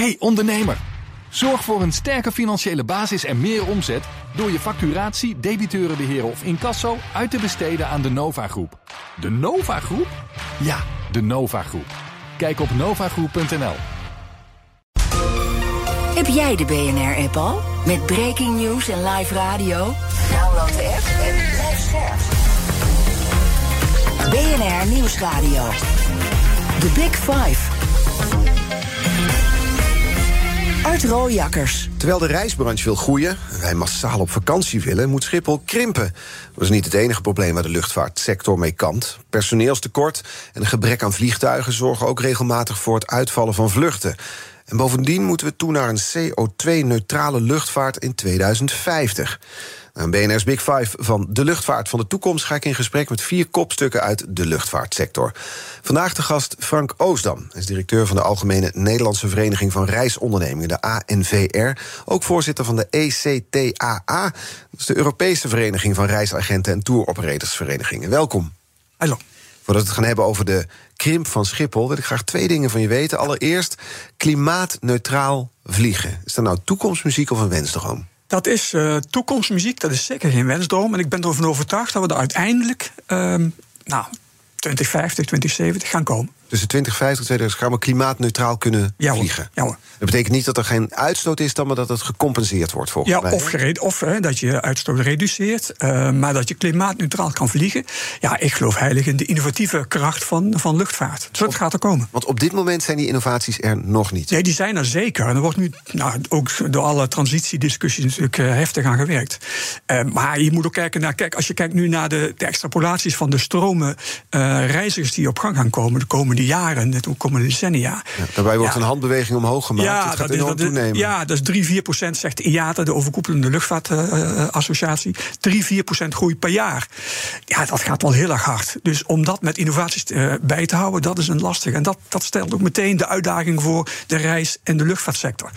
Hey ondernemer, zorg voor een sterke financiële basis en meer omzet door je facturatie, debiteurenbeheer of incasso uit te besteden aan de Nova Groep. De Nova Groep? Ja, de Nova Groep. Kijk op novagroep.nl. Heb jij de BNR-app al? Met breaking news en live radio? Download de app en blijf scherp. BNR Nieuwsradio. The Big Five. Art Rooijakkers. Terwijl de reisbranche wil groeien en wij massaal op vakantie willen, moet Schiphol krimpen. Dat is niet het enige probleem waar de luchtvaartsector mee kampt. Personeelstekort en een gebrek aan vliegtuigen zorgen ook regelmatig voor het uitvallen van vluchten. En bovendien moeten we toe naar een CO2-neutrale luchtvaart in 2050. Een BNR's Big Five van de luchtvaart van de toekomst ga ik in gesprek met vier kopstukken uit de luchtvaartsector. Vandaag de gast Frank Oosdam. Hij is directeur van de Algemene Nederlandse Vereniging van Reisondernemingen, de ANVR. Ook voorzitter van de ECTAA, dat is de Europese Vereniging van Reisagenten en Touroperatorsverenigingen. Welkom. Hallo. Voordat we het gaan hebben over de krimp van Schiphol, wil ik graag twee dingen van je weten. Allereerst, klimaatneutraal vliegen. Is dat nou toekomstmuziek of een wensdroom? Dat is uh, toekomstmuziek, dat is zeker geen wensdroom. En ik ben ervan overtuigd dat we er uiteindelijk, uh, nou, 2050, 2070 gaan komen. Tussen 2050 en 2030 gaan we klimaatneutraal kunnen ja, vliegen. Ja. Dat betekent niet dat er geen uitstoot is, dan maar dat het gecompenseerd wordt volgens ja, mij. Of, gered, of hè, dat je uitstoot reduceert, uh, maar dat je klimaatneutraal kan vliegen. Ja, ik geloof heilig in de innovatieve kracht van, van luchtvaart. Dus dat gaat er komen. Want op dit moment zijn die innovaties er nog niet. Nee, die zijn er zeker. En er wordt nu nou, ook door alle transitiediscussies natuurlijk uh, heftig aan gewerkt. Uh, maar je moet ook kijken naar, kijk, als je kijkt nu naar de, de extrapolaties van de stromen reizigers die op gang gaan komen de komende jaren, de komende decennia. Ja, daarbij wordt Ja. een handbeweging omhoog gemaakt. Ja, het gaat dat is, enorm dat is- toenemen. ja, dat is 3, 4 procent, zegt IATA, de overkoepelende luchtvaartassociatie. 3, 4 procent groei per jaar. Ja, dat gaat wel heel erg hard. Dus om dat met innovaties eh, bij te houden, dat is een lastig. En dat, dat stelt ook meteen de uitdaging voor de reis- en de luchtvaartsector.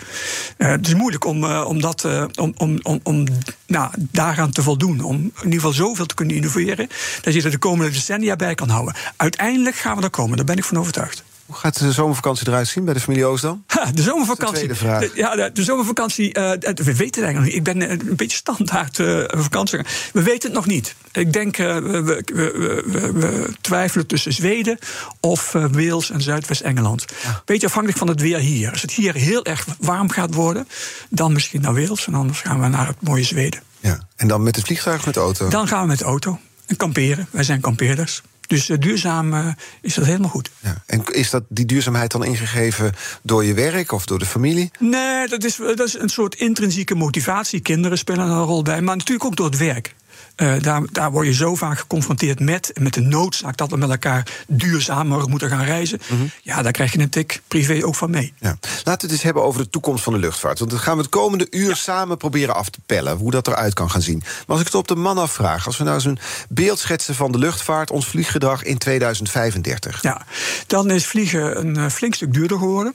Eh, het is moeilijk om, eh, om, dat, om, om, om, om nou, daaraan te voldoen. Om in ieder geval zoveel te kunnen innoveren, dat je er de komende decennia bij kan houden. Uiteindelijk gaan we er komen, daar ben ik van overtuigd. Hoe gaat de zomervakantie eruit zien bij de familie Oosdam? Ha, de zomervakantie. tweede vraag. De- ja, de, de zomervakantie. eh, we weten het eigenlijk nog niet. Ik ben eh, een beetje standaard eh vakantie. We weten het nog niet. Ik denk, eh, we, we, we, twijfelen tussen Zweden of Wales en Zuidwest-Engeland. Beetje afhankelijk van het weer hier. Als het hier heel erg warm gaat worden, dan misschien naar Wales. En anders gaan we naar het mooie Zweden. Ja. En dan met het vliegtuig of met de auto? Dan gaan we met de auto en kamperen. Wij zijn kampeerders. Dus eh, duurzaam eh, is dat helemaal goed. Ja. En is dat, die duurzaamheid dan ingegeven door je werk of door de familie? Nee, dat is, dat is een soort intrinsieke motivatie. Kinderen spelen een rol bij, maar natuurlijk ook door het werk. Eh, daar, daar word je zo vaak geconfronteerd met, met de noodzaak dat we met elkaar duurzamer moeten gaan reizen. Ja, daar krijg je een tik privé ook van mee. Ja. Laten we het eens hebben over de toekomst van de luchtvaart. Want dat gaan we het komende uur samen proberen af te pellen. Hoe dat eruit kan gaan zien. Maar als ik het op de man afvraag. Als we nou eens een beeld schetsen van de luchtvaart. Ons vlieggedrag in 2035. Ja, dan is vliegen een eh, flink stuk duurder geworden.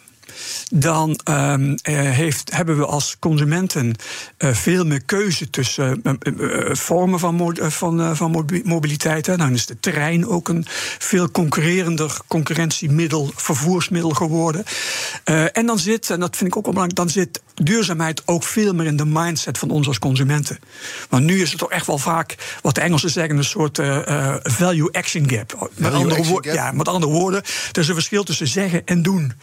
Dan ehm, eh, heeft, hebben we als consumenten eh, veel meer keuze tussen eh, vormen van, mo- van, van mobi- mobiliteit. Hè. Dan is de trein ook een veel concurrerender concurrentiemiddel, vervoersmiddel geworden. En dan zit, en dat vind ik ook wel belangrijk, dan zit duurzaamheid ook veel meer in de mindset van ons als consumenten. Want nu is het toch echt wel vaak, wat de Engelsen zeggen, een soort eh, value-action gap. Met andere, action gap? ja, met andere woorden, er is een verschil tussen zeggen en doen.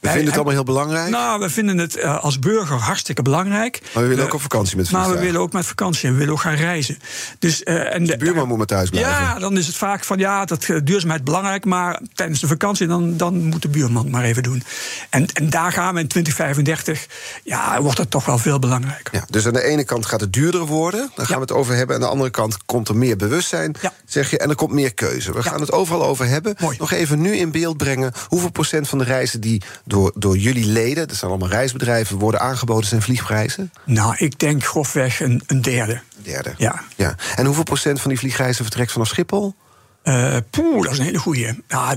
We vinden het allemaal heel belangrijk. Nou, we vinden het eh, als burger hartstikke belangrijk. maar we willen Eh, ook op vakantie met het Maar we vliegtuig. willen ook met vakantie en we willen ook gaan reizen. Dus, eh, en De buurman moet maar thuis blijven. ja, dan is het vaak van ja, dat duurzaamheid belangrijk, maar tijdens de vakantie dan, dan moet de buurman het maar even doen. En, en daar gaan we in 2035, ja, wordt het toch wel veel belangrijker. Ja, dus aan de ene kant gaat het duurder worden, daar gaan we het over hebben. Aan de andere kant komt er meer bewustzijn, Ja. zeg je, en er komt meer keuze. We gaan het overal over hebben. Mooi. Nog even nu in beeld brengen hoeveel procent van de reizen die door, door jullie leden, dat zijn allemaal reisbedrijven, worden aangeboden zijn vliegprijzen? Nou, ik denk grofweg een, een derde. Een derde. Ja. ja. En hoeveel procent van die vliegreizen vertrekt vanaf Schiphol? Uh, poeh, dat is een hele goeie. Ja,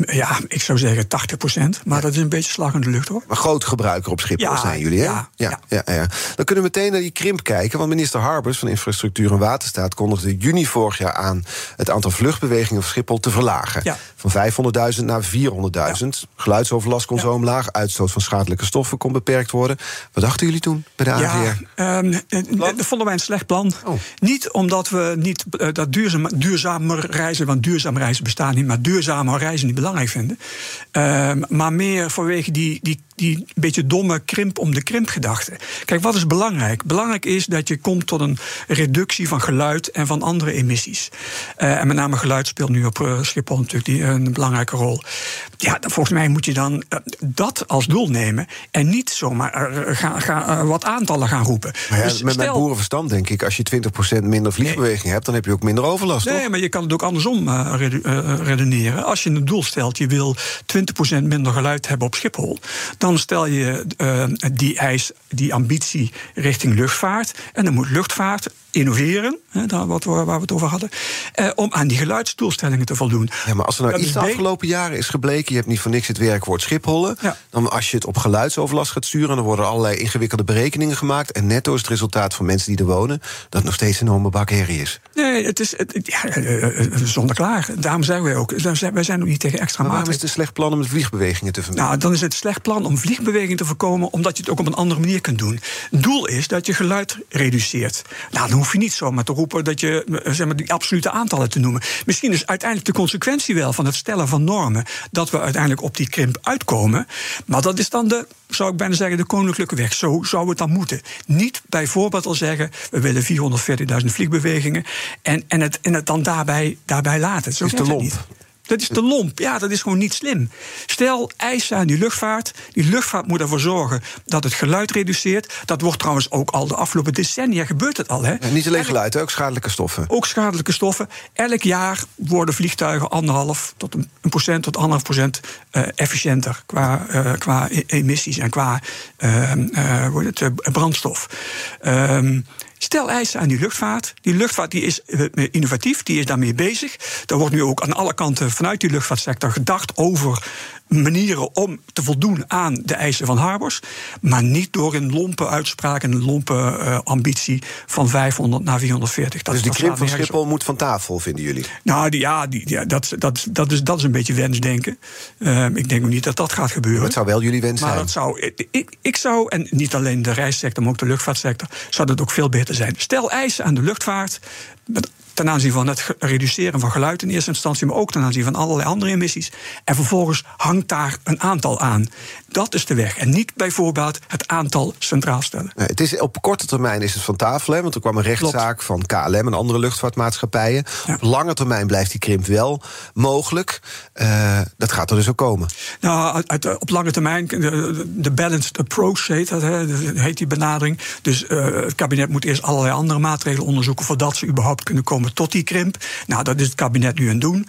ja, ik zou zeggen 80 procent. Maar dat is een beetje slag in de lucht hoor. Maar groot gebruiker op Schiphol zijn jullie, hè? Ja, ja, ja. ja, Dan kunnen we meteen naar die krimp kijken. Want minister Harbers van Infrastructuur en Waterstaat kondigde juni vorig jaar aan het aantal vluchtbewegingen op Schiphol te verlagen. Van 500.000 naar 400.000. Geluidsoverlast kon zo omlaag. Uitstoot van schadelijke stoffen kon beperkt worden. Wat dachten jullie toen bij de ANVR? Ja, um, dat vonden wij een slecht plan. Oh. Niet omdat we niet uh, dat duurzaam, duurzamer reizen, want duurzaam reizen bestaan niet, maar duurzamer reizen niet belangrijk vinden. Uh, maar meer vanwege die, die, die beetje domme krimp om de krimp gedachte. Kijk, wat is belangrijk? Belangrijk is dat je komt tot een reductie van geluid en van andere emissies. Uh, en met name geluid speelt nu op uh, Schiphol natuurlijk die, een belangrijke rol. Ja, volgens mij moet je dan dat als doel nemen en niet zomaar wat aantallen gaan roepen. Maar ja, dus met mijn boerenverstand denk ik, als je 20% minder vliegbeweging hebt, dan heb je ook minder overlast. Nee, maar je kan het ook andersom redeneren. Als je een doel stelt, je wil 20% minder geluid hebben op Schiphol, dan stel je uh, die eis, die ambitie richting luchtvaart. En dan moet luchtvaart innoveren, hè, daar wat, waar we het over hadden, eh, om aan die geluidsdoelstellingen te voldoen. Ja, maar als er nou iets de afgelopen jaren is gebleken, je hebt niet voor niks het werkwoord Schiphollen, dan als je het op geluidsoverlast gaat sturen, dan worden allerlei ingewikkelde berekeningen gemaakt en netto is het resultaat van mensen die er wonen dat het nog steeds een enorme bak herrie is. Nee, het is het, ja, eh, eh, zonder klaar. Daarom zeggen wij ook, wij zijn ook niet tegen extra maar waarom is het een slecht plan om vliegbewegingen te vermijden? Nou, dan is het een slecht plan om vliegbewegingen te voorkomen, omdat je het ook op een andere manier kunt doen. Het doel is dat je geluid reduceert. Nou, hoef je niet zomaar te roepen dat je eh, zeg maar, die absolute aantallen te noemen. Misschien is uiteindelijk de consequentie wel van het stellen van normen dat we uiteindelijk op die krimp uitkomen. Maar dat is dan de, zou ik bijna zeggen, de koninklijke weg. Zo zou het dan moeten. Niet bijvoorbeeld al zeggen, we willen 440.000 vliegbewegingen en, en, het, en het dan daarbij, daarbij laten. Zo is de lomp. Dat is te lomp. Ja, dat is gewoon niet slim. Stel eisen aan die luchtvaart. Die luchtvaart moet ervoor zorgen dat het geluid reduceert. Dat wordt trouwens ook al de afgelopen decennia gebeurt het al. Hè? niet alleen geluid, ook schadelijke stoffen. Ook schadelijke stoffen. Elk jaar worden vliegtuigen anderhalf tot een, procent tot anderhalf procent uh, efficiënter qua, uh, qua e-, emissies en qua uh, het, brandstof. Ehm, Stel eisen aan die luchtvaart. Die luchtvaart die is eh, innovatief, die is daarmee bezig. Er wordt nu ook aan alle kanten vanuit die luchtvaartsector gedacht over manieren om te voldoen aan de eisen van Harbors. Maar niet door een lompe uitspraak en een lompe uh, ambitie van 500 naar 440. Dat dus die krimp van Schiphol moet van tafel, vinden jullie? Nou die, ja, die, ja dat, dat, dat, is, dat is een beetje wensdenken. Uh, ik denk ook niet dat dat gaat gebeuren. Maar het zou wel jullie wens maar zijn. Dat zou, ik, ik zou, en niet alleen de reissector, maar ook de luchtvaartsector, zou dat ook veel beter zijn. Stel eisen aan de luchtvaart. Ten aanzien van het reduceren van geluid in eerste instantie, maar ook ten aanzien van allerlei andere emissies. En vervolgens hangt daar een aantal aan. Dat is de weg. En niet bijvoorbeeld het aantal centraal stellen. Nee, het is, op korte termijn is het van tafel, hè, want er kwam een rechtszaak van KLM en andere luchtvaartmaatschappijen. Op lange termijn blijft die krimp wel mogelijk. Uh, dat gaat er dus ook komen. Nou, uit, op lange termijn, de, balanced approach heet dat, hè, heet die benadering. Dus uh, het kabinet moet eerst allerlei andere maatregelen onderzoeken voordat ze überhaupt kunnen komen tot die krimp. Nou, dat is het kabinet nu aan het doen.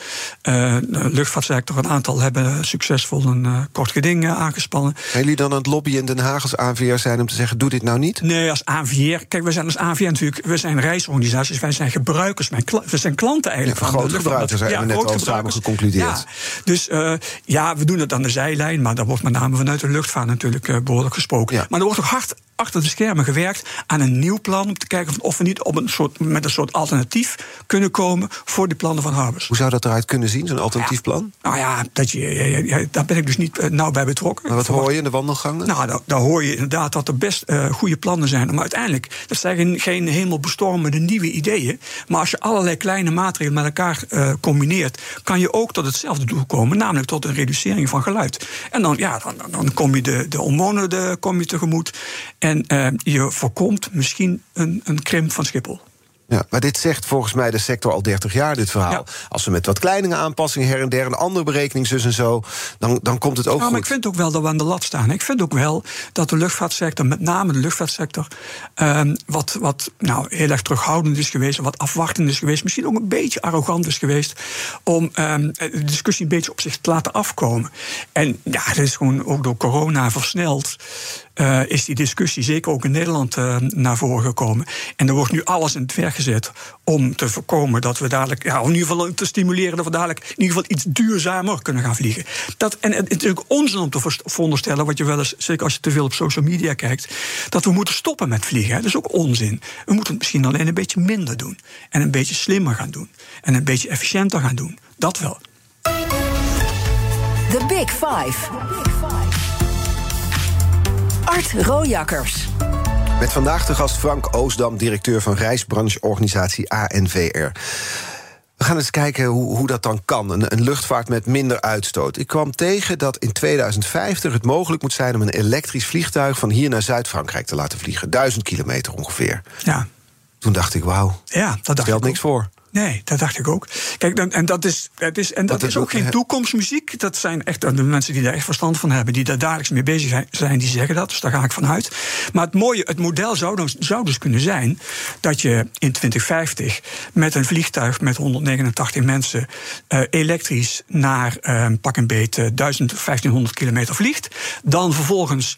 Uh, de luchtvaartsector, een aantal hebben succesvol een kort geding Zijn jullie dan aan het lobbyen in Den Haag als ANVR zijn om te zeggen: doe dit nou niet? Nee, als ANVR. Kijk, we zijn als ANVR natuurlijk, we zijn reisorganisaties, wij zijn gebruikers, we zijn klanten eigenlijk. Ja, van grote gebruikers zijn we net al samen geconcludeerd. Ja, dus uh, ja, we doen het aan de zijlijn, maar daar wordt met name vanuit de luchtvaart natuurlijk behoorlijk gesproken. Ja. Maar er wordt ook hard achter de schermen gewerkt aan een nieuw plan om te kijken of we niet op een soort, met een soort alternatief kunnen komen voor die plannen van Harbers. Hoe zou dat eruit kunnen zien, zo'n alternatief plan? Nou ja, dat je, daar ben ik dus niet uh, nauw bij betrokken. Maar wat hoor je in de wandelgangen? Nou, daar, daar hoor je inderdaad dat er best uh, goede plannen zijn. Maar uiteindelijk, dat zijn geen helemaal bestormende nieuwe ideeën. Maar als je allerlei kleine maatregelen met elkaar uh, combineert, kan je ook tot hetzelfde doel komen, namelijk tot een reducering van geluid. En dan, ja, dan, dan kom je de, de omwonenden kom je tegemoet. En je voorkomt misschien een, een krimp van Schiphol. Ja, maar dit zegt volgens mij de sector al 30 jaar, dit verhaal. Als we met wat kleinere aanpassingen her en der... een andere berekening, zus en zo, dan, dan komt het ook goed. Maar ik vind ook wel dat we aan de lat staan. Ik vind ook wel dat de luchtvaartsector, met name de luchtvaartsector... Um, wat, wat nou, heel erg terughoudend is geweest... wat afwachtend is geweest, misschien ook een beetje arrogant is geweest... om um, de discussie een beetje op zich te laten afkomen. En ja, dat is gewoon ook door corona versneld... uh, is die discussie zeker ook in Nederland uh, naar voren gekomen. En er wordt nu alles in het werk gezet om te voorkomen dat we dadelijk, ja, in ieder geval te stimuleren dat we dadelijk in ieder geval iets duurzamer kunnen gaan vliegen. Dat, en het is natuurlijk onzin om te veronderstellen, wat je wel eens, zeker als je te veel op social media kijkt, dat we moeten stoppen met vliegen. Dat is ook onzin. We moeten het misschien alleen een beetje minder doen. En een beetje slimmer gaan doen. En een beetje efficiënter gaan doen. Dat wel. The Big Five. Art Rojakkers. Met vandaag de gast Frank Oosdam, directeur van reisbrancheorganisatie ANVR. We gaan eens kijken hoe, hoe dat dan kan. Een, een, luchtvaart met minder uitstoot. Ik kwam tegen dat in 2050 het mogelijk moet zijn om een elektrisch vliegtuig van hier naar Zuid-Frankrijk te laten vliegen. Duizend kilometer ongeveer. Ja. Toen dacht ik, wauw, ja, dat stelt niks voor. Nee, dat dacht ik ook. Kijk, en dat is, het is, en dat, is ook geen toekomstmuziek. Dat zijn echt de mensen die daar echt verstand van hebben, die daar dagelijks mee bezig zijn, die zeggen dat. Dus daar ga ik van uit. Maar het mooie, het model zou, dan, zou dus kunnen zijn dat je in 2050 met een vliegtuig met 189 mensen uh, elektrisch naar uh, pak een beet 1500 kilometer vliegt. Dan vervolgens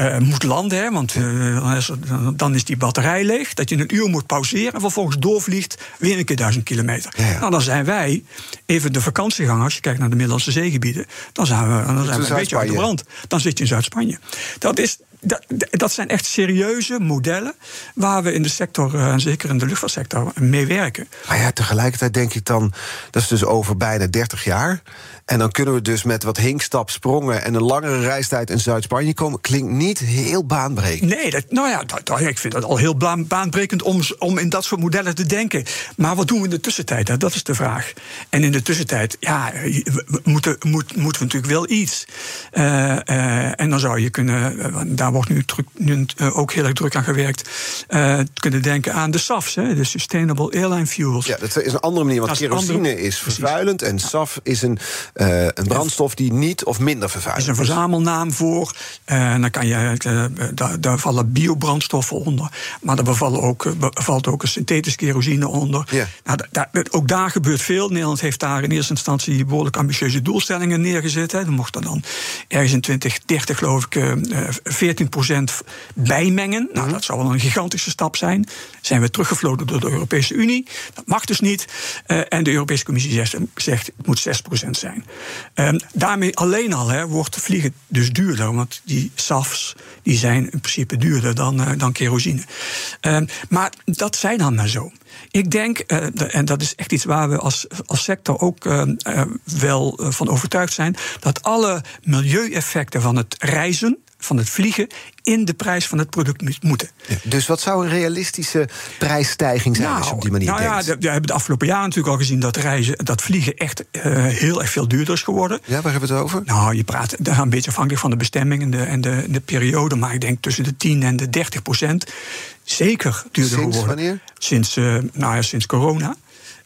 uh, moet landen, hè, want uh, dan is die batterij leeg. Dat je een uur moet pauzeren en vervolgens doorvliegt weer een keer duizend kilometer. Ja, ja. Nou, dan zijn wij, even de vakantiegang, als je kijkt naar de Middellandse zeegebieden, dan zijn we, dan zijn we een beetje uit de brand. Dan zit je in Zuid-Spanje. Dat is, dat, dat, zijn echt serieuze modellen waar we in de sector, en zeker in de luchtvaartsector, mee werken. Maar ja, tegelijkertijd denk ik dan, dat is dus over bijna 30 jaar. En dan kunnen we dus met wat hinkstap sprongen en een langere reistijd in Zuid-Spanje komen. Klinkt niet heel baanbrekend. Nee, dat, nou ja, dat, ik vind dat al heel baanbrekend om, om in dat soort modellen te denken. Maar wat doen we in de tussentijd? Dat is de vraag. En in de tussentijd, ja, we moeten, moet, moeten we natuurlijk wel iets. Uh, uh, en dan zou je kunnen, daar wordt nu, druk, nu ook heel erg druk aan gewerkt, uh, kunnen denken aan de SAFs, hè, de Sustainable Airline Fuels. Ja, dat is een andere manier, want kerosine andere, is vervuilend en SAF is een uh, een brandstof die niet of minder vervuilt. is een verzamelnaam voor. Dan kan je, daar, daar, vallen biobrandstoffen onder. Maar er bevallen ook, valt ook een synthetische kerosine onder. Ja. Nou, daar, ook daar gebeurt veel. Nederland heeft daar in eerste instantie behoorlijk ambitieuze doelstellingen neergezet. Hè. Er mocht er dan ergens in 2030, geloof ik, 14% bijmengen. Nou, mhm. dat zou wel een gigantische stap zijn. Zijn we teruggefloten door de Europese Unie. Dat mag dus niet. en de Europese Commissie zegt, zegt het moet 6% zijn. Um, daarmee alleen al hè, wordt vliegen dus duurder. Want die SAFs die zijn in principe duurder dan, uh, dan kerosine. Um, maar dat zijn dan maar zo. Ik denk, uh, en dat is echt iets waar we als, als sector ook uh, wel van overtuigd zijn, dat alle milieueffecten van het reizen van het vliegen in de prijs van het product moeten. Dus wat zou een realistische prijsstijging zijn nou, als je op die manier nou denkt? Ja, we hebben de afgelopen jaren natuurlijk al gezien dat reizen, dat vliegen echt uh, heel erg veel duurder is geworden. Ja, waar hebben we het over? Nou, je praat een beetje afhankelijk van de bestemming en de, en de, de periode, maar ik denk tussen de 10 en de 30 procent. Zeker duurder Sinds geworden. Wanneer? Sinds, uh, nou ja, sinds corona.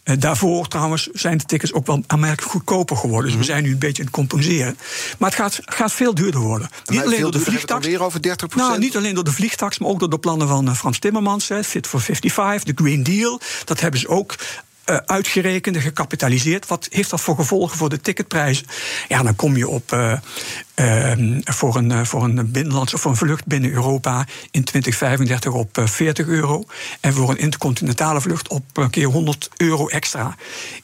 Uh, daarvoor trouwens zijn de tickets ook wel aanmerkelijk goedkoper geworden. Dus mm -hmm. we zijn nu een beetje aan het compenseren. Maar het gaat, gaat veel duurder worden. Maar niet alleen door de vliegtax. weer over 30 Nou, niet alleen door de vliegtax, maar ook door de plannen van uh, Frans Timmermans. Fit for 55, de Green Deal. Dat hebben ze ook uitgerekend en gecapitaliseerd. Wat heeft dat voor gevolgen voor de ticketprijzen? Ja, dan kom je op. Uh, uh, voor, een, voor een binnenlandse of voor een vlucht binnen Europa in 2035 op 40 euro. En voor een intercontinentale vlucht op een keer 100 euro extra.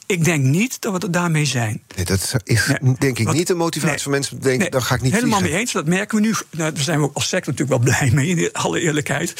Ik denk niet dat we er daarmee zijn. Nee, dat is nee, denk ik wat, niet de motivatie nee, van mensen nee, dan ga ik niet Helemaal vliegen. mee eens, dat merken we nu. Nou, daar zijn we als sector natuurlijk wel blij mee, in alle eerlijkheid.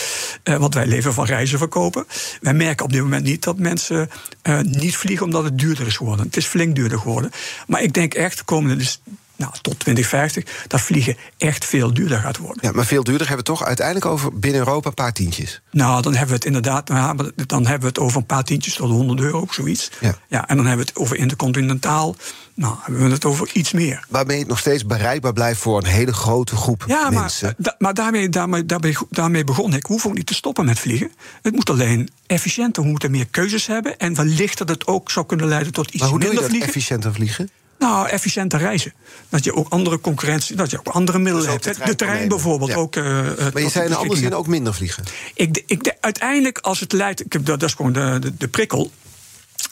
Uh, want wij leven van reizen verkopen. Wij merken op dit moment niet dat mensen uh, niet vliegen omdat het duurder is geworden. Het is flink duurder geworden. Maar ik denk echt, de komende dus nou, tot 2050, dat vliegen echt veel duurder gaat worden. Ja, maar veel duurder hebben we toch uiteindelijk over binnen Europa een paar tientjes. Nou, dan hebben we het inderdaad, dan hebben we het over een paar tientjes tot 100 euro, zoiets. Ja. ja en dan hebben we het over intercontinentaal. Nou, hebben we het over iets meer. Waarmee het nog steeds bereikbaar blijft voor een hele grote groep ja, mensen. Maar, da, maar daarmee, daarmee, daarmee, daarmee begon ik. We hoeven ook niet te stoppen met vliegen. Het moet alleen efficiënter. We moeten meer keuzes hebben. En wellicht dat het ook zou kunnen leiden tot iets maar hoe minder doe je dat vliegen. efficiënter vliegen? Nou, efficiënter reizen. Dat je ook andere concurrentie, dat je ook andere middelen ook hebt. de De, trein bijvoorbeeld Ja. ook. Uh, Maar je zei in andere zin ook minder vliegen. Ik, ik, uiteindelijk, als het leidt. Ik heb, dat, dat is gewoon de, de, de prikkel.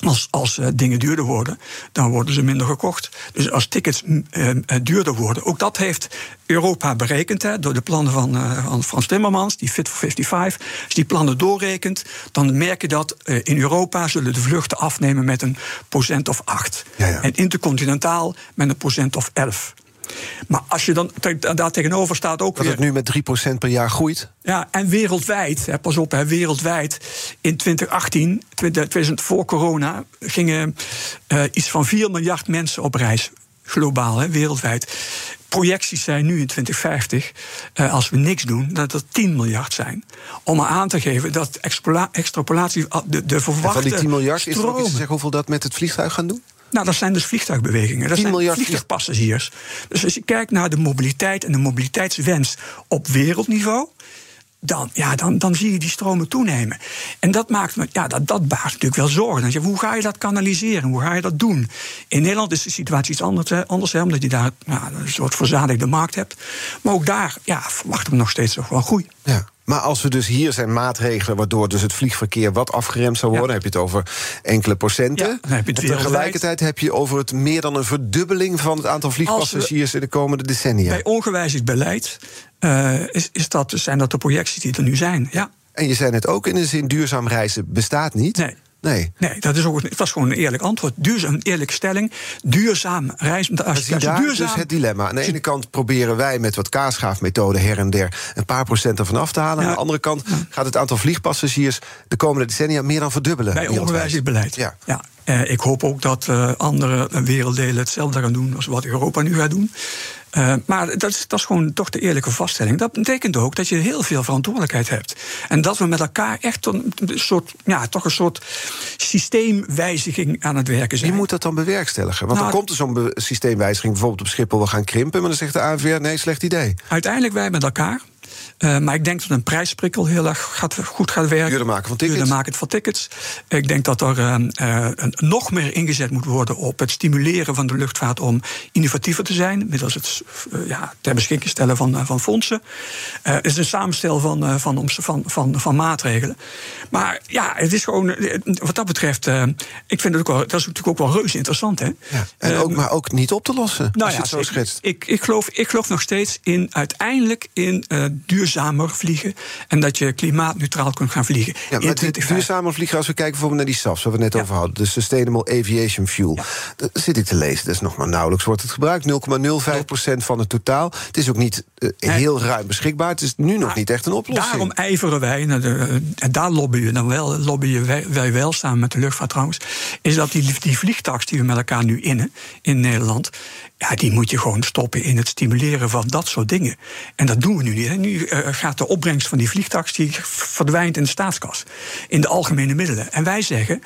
Als, als uh, dingen duurder worden, dan worden ze minder gekocht. Dus als tickets uh, duurder worden, ook dat heeft Europa berekend hè, door de plannen van, uh, van Frans Timmermans, die Fit for 55. Als die plannen doorrekent, dan merk je dat in Europa zullen de vluchten afnemen met een procent of acht. Ja, ja. En intercontinentaal met een procent of elf. Maar als je dan daar tegenover staat ook dat weer... het nu met 3% per jaar groeit? Ja, en wereldwijd, hè, pas op, hè, wereldwijd. In 2018, 2000 voor corona, gingen uh, iets van 4 miljard mensen op reis. Globaal, hè, wereldwijd. Projecties zijn nu in 2050, uh, als we niks doen, dat het 10 miljard zijn. Om maar aan te geven dat extrapolatie, de, de verwachte. En van die 10 miljard, is er ook iets te zeggen hoeveel dat met het vliegtuig gaan doen? Nou, dat zijn dus vliegtuigbewegingen. Dat zijn vliegtuigpassagiers. Dus als je kijkt naar de mobiliteit en de mobiliteitswens op wereldniveau dan, ja, dan, dan zie je die stromen toenemen. En dat maakt me, ja, dat, dat baart natuurlijk wel zorgen. Je, hoe ga je dat kanaliseren? Hoe ga je dat doen? In Nederland is de situatie iets anders, hè, anders hè, omdat je daar nou, een soort verzadigde markt hebt. Maar ook daar ja, verwachten we nog steeds wel groei. Ja. Maar als we dus hier zijn maatregelen waardoor dus het vliegverkeer wat afgeremd zou worden, heb je het over enkele procenten. Ja, heb je het en tegelijkertijd heb je over het meer dan een verdubbeling van het aantal vliegpassagiers in de komende decennia. Bij ongewijzigd beleid uh, is, is dat, zijn dat de projecties die er nu zijn. Ja. En je zei net ook in de zin duurzaam reizen bestaat niet. Nee. Nee. Nee, dat is, ook, dat is gewoon een eerlijk antwoord. Duurzaam, een eerlijke stelling. Duurzaam reizen. Als, je, daar duurzaam, dus het dilemma. Aan de ene kant proberen wij met wat kaasschaafmethode her en der een paar procent ervan af te halen. Aan de andere kant gaat het aantal vliegpassagiers de komende decennia meer dan verdubbelen. Bij ongewijzigd beleid. Ja. ja. Uh, ik hoop ook dat uh, andere werelddelen hetzelfde gaan doen als wat Europa nu gaat doen. Uh, maar dat is, dat is gewoon toch de eerlijke vaststelling. Dat betekent ook dat je heel veel verantwoordelijkheid hebt. En dat we met elkaar echt een, soort, ja, toch een soort systeemwijziging aan het werken zijn. Wie moet dat dan bewerkstelligen? Want nou, dan komt er zo'n systeemwijziging bijvoorbeeld op Schiphol, we gaan krimpen, maar dan zegt de ANVR nee, slecht idee. Uiteindelijk wij met elkaar. Uh, maar ik denk dat een prijsprikkel heel erg gaat, goed gaat werken. Duurder maken van tickets. Duurder maken van tickets. Ik denk dat er uh, uh, nog meer ingezet moet worden op het stimuleren van de luchtvaart om innovatiever te zijn. Middels het ja, ter beschikking stellen van, van fondsen. het is een samenstel van, van, van, van, van, maatregelen. Maar ja, het is gewoon, wat dat betreft, ik vind het ook wel, dat is natuurlijk ook wel reuze interessant. Hè? Ja, en ook, maar ook niet op te lossen. Nou als ja, je het zo schetst. Ik, ik, geloof, ik geloof nog steeds in uiteindelijk in duurzamer vliegen. En dat je klimaatneutraal kunt gaan vliegen. Ja, maar duurzamer vliegen, als we kijken bijvoorbeeld naar die SAFs, waar we net over hadden, de Sustainable Aviation Fuel. Ja. zit ik te lezen, dat is nog maar nauwelijks wordt het gebruikt. 0,05% van het totaal. Het is ook niet uh, heel ruim beschikbaar. Het is nu nog niet echt een oplossing. Daarom ijveren wij, nou, de, en daar lobbyen dan wel, lobbyen wij, wij, wel samen met de luchtvaart trouwens, is dat die, die vliegtax die we met elkaar nu innen in Nederland, ja, die moet je gewoon stoppen in het stimuleren van dat soort dingen. En dat doen we nu niet. Nu uh, gaat de opbrengst van die vliegtax die verdwijnt in de staatskas. In de algemene middelen. En wij zeggen,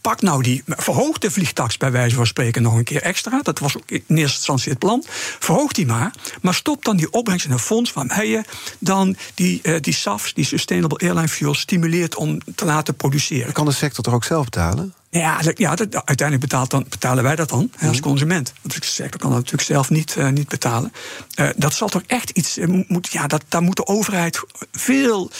pak nou die verhoogde vliegtax bij wijze van spreken nog een keer extra. Dat was ook in eerste instantie het plan. Verhoog die maar. Maar stop dan die opbrengst in een fonds waarmee je dan die, uh, die SAFs, die Sustainable Airline Fuel, stimuleert om te laten produceren. Kan de sector toch ook zelf betalen? Ja, ja dat, uiteindelijk betaalt dan, betalen wij dat dan als mhm. consument. Want de sector kan dat natuurlijk zelf niet, uh, niet betalen. Uh, dat zal toch echt iets. Uh, moet, ja, dat, daar moet de overheid veel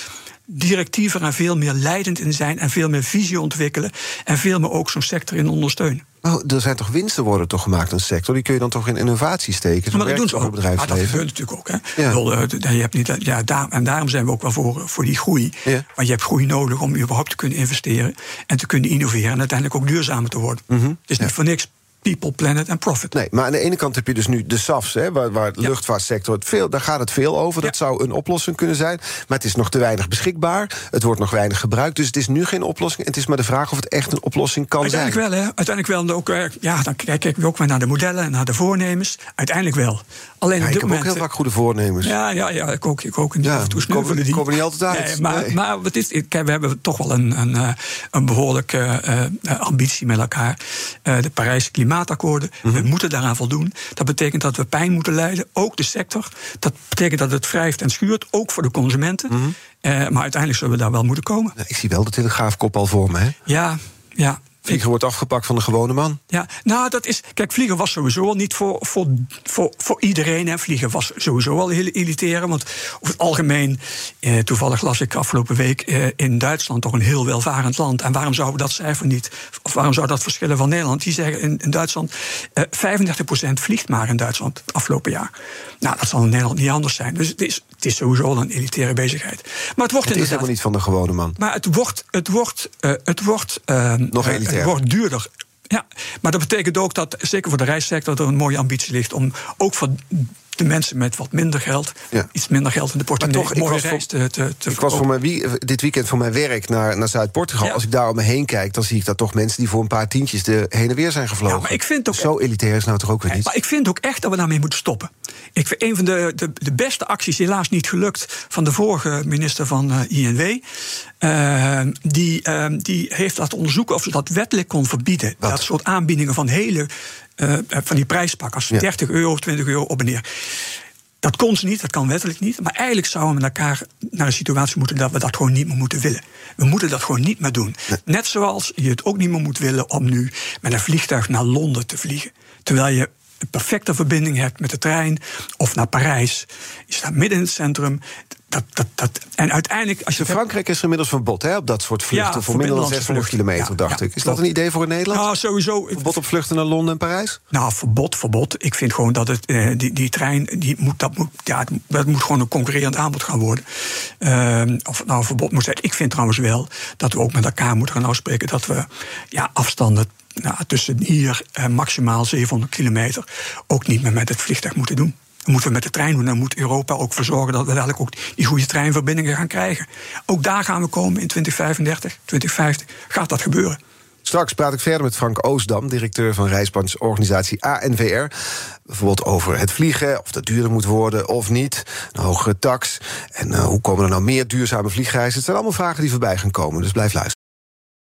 directiever en veel meer leidend in zijn en veel meer visie ontwikkelen en veel meer ook zo'n sector in ondersteunen. Maar er zijn toch winsten worden toch gemaakt in de sector? Die kun je dan toch in innovatie steken? Maar dat doen ze ook. Maar dat gebeurt natuurlijk ook. Hè. Ja. je hebt niet, ja, daar, en daarom zijn we ook wel voor, voor die groei. Ja. Want je hebt groei nodig om überhaupt te kunnen investeren en te kunnen innoveren en uiteindelijk ook duurzamer te worden. Mm -hmm. Het is niet voor niks people, planet en profit. Nee, maar aan de ene kant heb je dus nu de SAFs, hè, waar, waar de luchtvaartsector het veel, daar gaat het veel over. Dat zou een oplossing kunnen zijn. Maar het is nog te weinig beschikbaar. Het wordt nog weinig gebruikt. Dus het is nu geen oplossing. En het is maar de vraag of het echt een oplossing kan Uiteindelijk zijn. Wel, hè? Uiteindelijk wel. Ook, eh, ja, dan kijken we ook maar naar de modellen en naar de voornemens. Uiteindelijk wel. Alleen ik heb ook heel vaak goede voornemens. Ja, ja, ja ik ook. Ik ook. Ja, komen, die. komen niet altijd uit. Nee, maar, nee. maar wat is, kijk, we hebben toch wel een, een, eh, een behoorlijke uh, ambitie met elkaar. Uh, de Parijse klimaatakkoorden. Mm -hmm. We moeten daaraan voldoen. Dat betekent dat we pijn moeten leiden, ook de sector. Dat betekent dat het wrijft en schuurt, ook voor de consumenten. Mm -hmm. maar uiteindelijk zullen we daar wel moeten komen. Ik zie wel de telegraafkop al voor me. Hè? Ja, ja. Vliegen wordt afgepakt van de gewone man. Ja, nou, dat is. Kijk, vliegen was sowieso al niet voor, voor, voor, voor iedereen. Hè. Vliegen was sowieso al heel elitair. Want over het algemeen, eh, toevallig las ik afgelopen week eh, in Duitsland toch een heel welvarend land. En waarom we dat cijfer niet, of waarom zou dat verschillen van Nederland? Die zeggen in, in Duitsland, eh, 35% vliegt maar in Duitsland afgelopen jaar. Nou, dat zal in Nederland niet anders zijn. Dus het is, het is sowieso al een elitaire bezigheid. Maar het wordt Het is helemaal niet van de gewone man. maar het wordt, het wordt, eh, het wordt, eh, Nog eh, elitair. Het wordt duurder. Ja, maar dat betekent ook dat, zeker voor de reissector, er een mooie ambitie ligt om ook voor de mensen met wat minder geld, Ja. iets minder geld in de portemonnee, toch, ik was reis te, te, te Ik was voor mijn wie, dit weekend voor mijn werk naar, naar Zuid-Portugal. Ja. Als ik daar om me heen kijk, dan zie ik daar toch mensen die voor een paar tientjes de heen en weer zijn gevlogen. Ja, maar ik vind ook- Zo elitair is nou toch ook weer niet. Maar ik vind ook echt dat we daarmee moeten stoppen. Ik vind een van de, de, de beste acties, helaas niet gelukt, van de vorige minister van eh, INW. eh, die, eh, die heeft laten onderzoeken of ze dat wettelijk kon verbieden. Wat? Dat soort aanbiedingen van hele eh, van die prijspakkers. Ja. 30 euro, 20 euro op en neer. Dat kon ze niet, dat kan wettelijk niet. Maar eigenlijk zouden we met elkaar naar een situatie moeten dat we dat gewoon niet meer moeten willen. We moeten dat gewoon niet meer doen. Net zoals je het ook niet meer moet willen om nu met een vliegtuig naar Londen te vliegen. Terwijl je een perfecte verbinding hebt met de trein of naar Parijs. Je staat midden in het centrum. Dat, dat, dat, en uiteindelijk, als je In het hebt- Frankrijk is er inmiddels verbod hè, op dat soort vluchten. Ja, voor minder dan voor 600 binnenlandse kilometer, dacht Ja, ik. Is klopt. dat een idee voor Nederland? Nou, sowieso. verbod op vluchten naar Londen en Parijs? Nou, verbod, verbod. Ik vind gewoon dat het, eh, die, die trein, die moet, dat, moet, ja, dat moet gewoon een concurrerend aanbod gaan worden. Ehm, of het nou een verbod moet zijn. Ik vind trouwens wel dat we ook met elkaar moeten gaan afspreken dat we ja, afstanden nou, tussen hier en maximaal 700 kilometer ook niet meer met het vliegtuig moeten doen. Dat moeten we met de trein doen. Dan moet Europa ook voor zorgen dat we dadelijk ook die goede treinverbindingen gaan krijgen. Ook daar gaan we komen in 2035, 2050. Gaat dat gebeuren? Straks praat ik verder met Frank Oosdam, directeur van reisbrancheorganisatie ANVR. Bijvoorbeeld over het vliegen, of dat duurder moet worden of niet. Een hogere tax. En eh, hoe komen er nou meer duurzame vliegreizen? Het zijn allemaal vragen die voorbij gaan komen, dus blijf luisteren.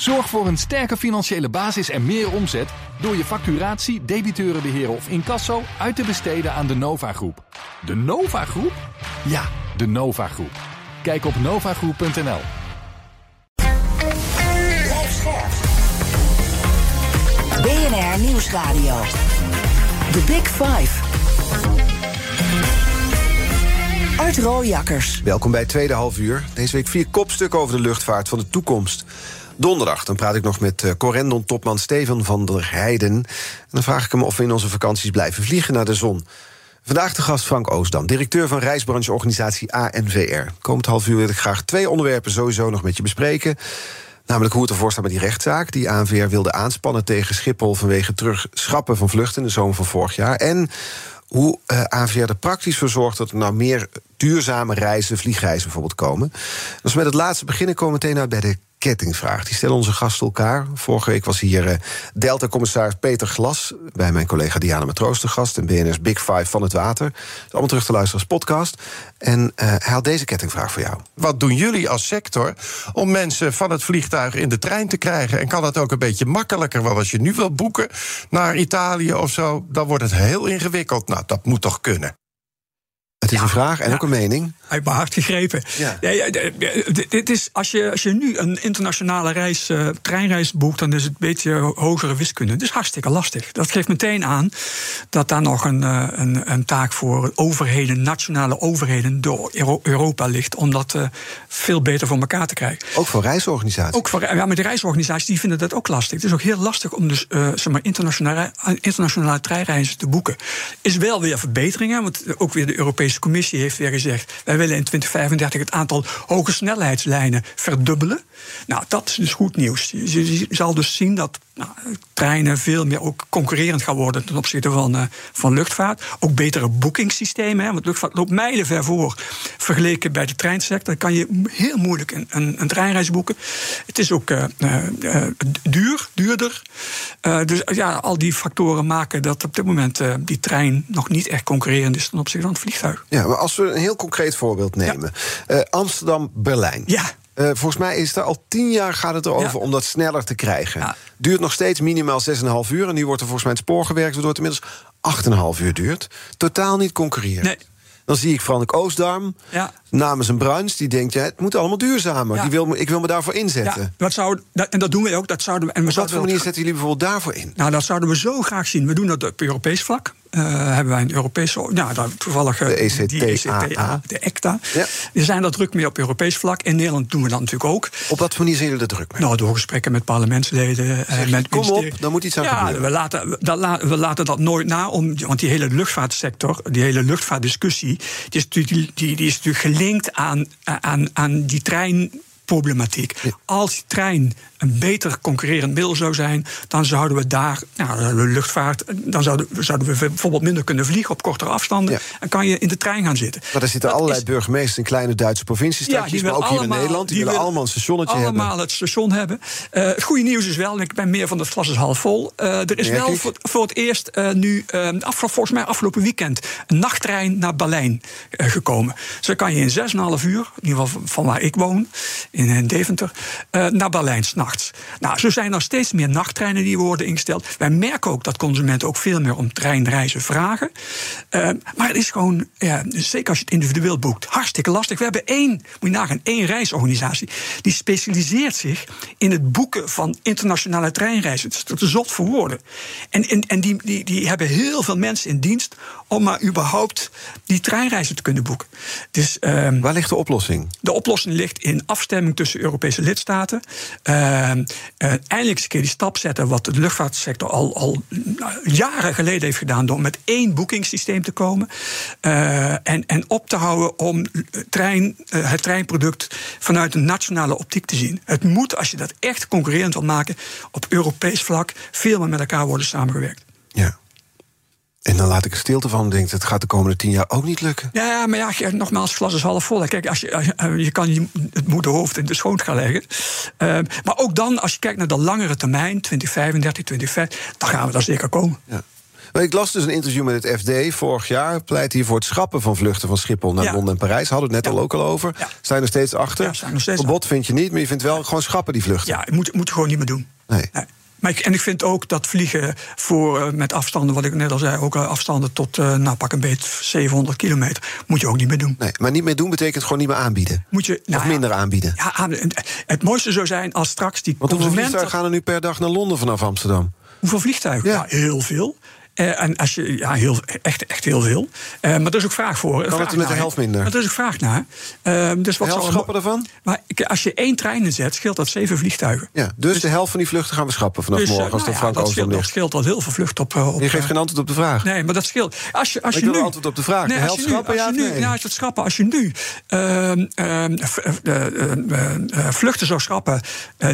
zorg voor een sterke financiële basis en meer omzet door je facturatie, debiteurenbeheer of incasso uit te besteden aan de Nova Groep. De Nova Groep? Ja, de Nova Groep. Kijk op novagroep.nl. Blijf scherp. BNR Nieuwsradio. The Big Five. Art Rooijakkers. Welkom bij het tweede half uur. Deze week vier kopstukken over de luchtvaart van de toekomst. Donderdag, dan praat ik nog met eh, Corendon-topman Steven van der Heijden. En dan vraag ik hem of we in onze vakanties blijven vliegen naar de zon. Vandaag de gast Frank Oosdam, directeur van reisbrancheorganisatie ANVR. Komend half uur wil ik graag twee onderwerpen sowieso nog met je bespreken. Namelijk hoe het ervoor staat met die rechtszaak die ANVR wilde aanspannen tegen Schiphol vanwege terugschrappen van vluchten in de zomer van vorig jaar. En hoe eh, ANVR er praktisch voor zorgt dat er nou meer duurzame reizen, vliegreizen bijvoorbeeld komen. Als we met het laatste beginnen, komen we meteen uit bij de kettingvraag. Die stellen onze gasten elkaar. Vorige week was hier eh, Delta-commissaris Peter Glas... bij mijn collega Diana Matroos de gast... en BNS Big Five van het water. Allemaal terug te luisteren als podcast. En eh, hij had deze kettingvraag voor jou. Wat doen jullie als sector om mensen van het vliegtuig in de trein te krijgen? En kan dat ook een beetje makkelijker? Want als je nu wil boeken naar Italië of zo, dan wordt het heel ingewikkeld. Nou, dat moet toch kunnen? Het is een vraag en ja. ook een mening. Uit mijn hart gegrepen. Ja. D- d- dit is, als, je, als je nu een internationale reis, eh, treinreis boekt, dan is het een beetje hogere wiskunde. Is hartstikke lastig. Dat geeft meteen aan dat daar nog een, eh, een, een taak voor overheden, nationale overheden, door Euro- Europa ligt. Om dat eh, veel beter voor elkaar te krijgen. Ook voor reisorganisaties. Ook voor, ja, maar de reisorganisaties die vinden dat ook lastig. Het is ook heel lastig om dus, eh, zeg maar internationale, internationale treinreizen te boeken. Is wel weer verbeteringen, want ook weer de Europese Commissie heeft weer gezegd... wij willen in 2035 het aantal hoge snelheidslijnen verdubbelen. Nou, dat is dus goed nieuws. Je, zal dus zien dat nou, treinen veel meer ook concurrerend gaan worden... ten opzichte van, eh, van luchtvaart. Ook betere boekingssystemen, want luchtvaart loopt mijlenver voor... vergeleken bij de treinsector. Dan kan je heel moeilijk een, een, een treinreis boeken. Het is ook eh, eh, duur, duur duurder. Dus ja, al die factoren maken dat op dit moment die trein nog niet echt concurrerend is ten opzichte van het vliegtuig. Ja, maar als we een heel concreet voorbeeld nemen: ja. uh, Amsterdam-Berlijn. Ja. Uh, volgens mij is er al tien jaar gaat het erover ja. om dat sneller te krijgen. Ja. Duurt nog steeds minimaal 6,5 uur. En nu wordt er volgens mij het spoor gewerkt, waardoor het inmiddels 8,5 uur duurt. Totaal niet concurreren. Nee. Dan zie ik Frank Oostdarm ja. namens een Bruins. Die denkt, ja, het moet allemaal duurzamer. Ja. Die wil, ik wil me daarvoor inzetten. Ja, dat zou, dat, en dat doen we ook. Dat zouden we, en we Op wat voor manier zetten jullie bijvoorbeeld daarvoor in? Nou, dat zouden we zo graag zien. We doen dat op Europees vlak. Uh, hebben wij een Europese, nou, daar toevallig E de ECTA, die ECTA de ECTA. Ja. We zijn daar druk mee op Europees vlak. In Nederland doen we dat natuurlijk ook. Op wat manier zijn jullie er druk mee? Nou, door gesprekken met parlementsleden. Zeg, met kom op, daar moet iets aan ja, gebeuren. We laten, dat, we laten dat nooit na, om, want die hele luchtvaartsector, die hele luchtvaartdiscussie, die is natuurlijk, die, die is natuurlijk gelinkt aan, aan, aan die trein problematiek. Ja. Als die trein een beter concurrerend middel zou zijn, dan zouden we daar, nou, de luchtvaart, dan zouden, zouden we bijvoorbeeld minder kunnen vliegen op kortere afstanden. Ja. En kan je in de trein gaan zitten. Maar er zitten Dat allerlei is- burgemeesters in kleine Duitse provinciestadjes, die maar ook hier in allemaal- Nederland. Die, die willen allemaal een stationnetje allemaal hebben. het station hebben. Eh, het goede nieuws is wel, en ik ben meer van het glas is half vol. eh, er is Merk wel voor, voor het eerst eh, nu, afge- volgens mij afgelopen weekend, een nachttrein naar Berlijn gekomen. Dus dan kan je in 6,5 uur, in ieder geval van- waar ik woon, in, Deventer, naar Berlijn s'nachts. Nou, zo zijn er steeds meer nachttreinen die worden ingesteld. Wij merken ook dat consumenten ook veel meer om treinreizen vragen. Eh, maar het is gewoon, ja, zeker als je het individueel boekt, hartstikke lastig. We hebben één, moet je nagaan, één reisorganisatie. Die specialiseert zich in het boeken van internationale treinreizen. Het is te zot voor woorden. En, en, en die, die, die hebben heel veel mensen in dienst om maar überhaupt die treinreizen te kunnen boeken. Dus ehm, Waar ligt de oplossing? de oplossing ligt in afstemming tussen Europese lidstaten. Uh, uh, eindelijk eens een keer die stap zetten, wat de luchtvaartsector al, al nou, jaren geleden heeft gedaan, door met één boekingssysteem te komen. Uh, en, en op te houden om trein, uh, het treinproduct vanuit een nationale optiek te zien. Het moet, als je dat echt concurrerend wil maken, op Europees vlak veel meer met elkaar worden samengewerkt. Ja. En dan laat ik er stilte van en denk, het gaat de komende tien jaar ook niet lukken. Ja, maar ja, nogmaals, het glas is half vol. Kijk, als je, als je, je kan je, het moederhoofd in de schoot gaan leggen. Uh, maar ook dan, als je kijkt naar de langere termijn, 2035, 2050, dan gaan we daar zeker komen. Ja. Ik las dus een interview met het FD vorig jaar. Pleit hier voor het schrappen van vluchten van Schiphol naar Ja. Londen en Parijs. Hadden we het net Ja. al ook al over. Ja. Je nog steeds achter? Ja, Verbod vind je niet, maar je vindt wel gewoon schrappen die vluchten. Ja, het moet, moet je gewoon niet meer doen. Nee. Maar ik, en ik vind ook dat vliegen voor, uh, met afstanden, wat ik net al zei, ook uh, afstanden tot, uh, nou pak een beet 700 kilometer, moet je ook niet meer doen. Nee, maar niet meer doen betekent gewoon niet meer aanbieden. Moet je, nou of ja, minder aanbieden. Ja, het mooiste zou zijn als straks die Want hoeveel vliegtuigen gaan er nu per dag naar Londen vanaf Amsterdam? Hoeveel vliegtuigen? Ja. Ja, heel veel. Uh, en als je, ja, heel, echt, echt heel veel. Uh, maar er is ook vraag voor. Kan het met de helft minder? Maar er is ook vraag naar. Uh, dus wat de helft schrappen ervan? Maar als je één trein inzet, scheelt dat zeven vliegtuigen. Ja, dus, dus de helft van die vluchten gaan we schrappen vanaf dus, morgen als nou Frank ja, dat scheelt, dat scheelt al heel veel vluchten op, op. Je geeft geen antwoord op de vraag. Nee, maar dat scheelt. Als je, als maar je ik wil nu, antwoord op de vraag. Nee, de helft schrappen, ja als of je nu, nee? Ja, als je schrappen. Als je nu uh, vluchten zou schrappen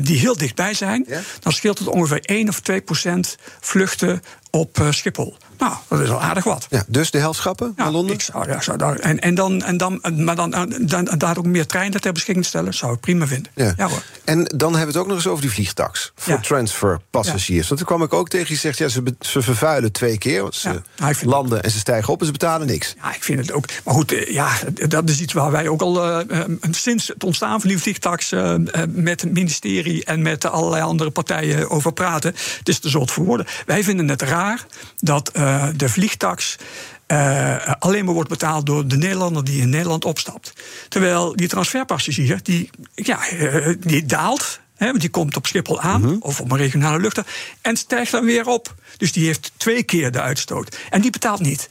die heel dichtbij zijn, Ja? dan scheelt het ongeveer 1 of 2 procent vluchten op uh, Schiphol. Nou, dat is al aardig wat. Ja, dus de helft schrappen ja, naar Londen? Ik zou, ja, zou daar, en, en dan, en dan, maar dan, dan, dan daar ook meer treinen ter beschikking stellen, zou ik prima vinden. Ja. Ja, hoor. En dan hebben we het ook nog eens over die vliegtax voor transferpassagiers. Want toen kwam ik ook tegen je zegt, ja, ze, ze vervuilen twee keer. Want ze nou, landen en ze stijgen op en ze betalen niks. Ja, ik vind het ook. Maar goed, eh, ja, dat is iets waar wij ook al uh, sinds het ontstaan van die vliegtax uh, met het ministerie en met allerlei andere partijen over praten. Het is te zot voor woorden. Wij vinden het raar dat uh, de vliegtax. Uh, alleen maar wordt betaald door de Nederlander die in Nederland opstapt. Terwijl die transferpassagier, die, ja, uh, die daalt. He, want die komt op Schiphol aan, -hmm. of op een regionale luchthaven, en stijgt dan weer op. Dus die heeft twee keer de uitstoot. En die betaalt niet.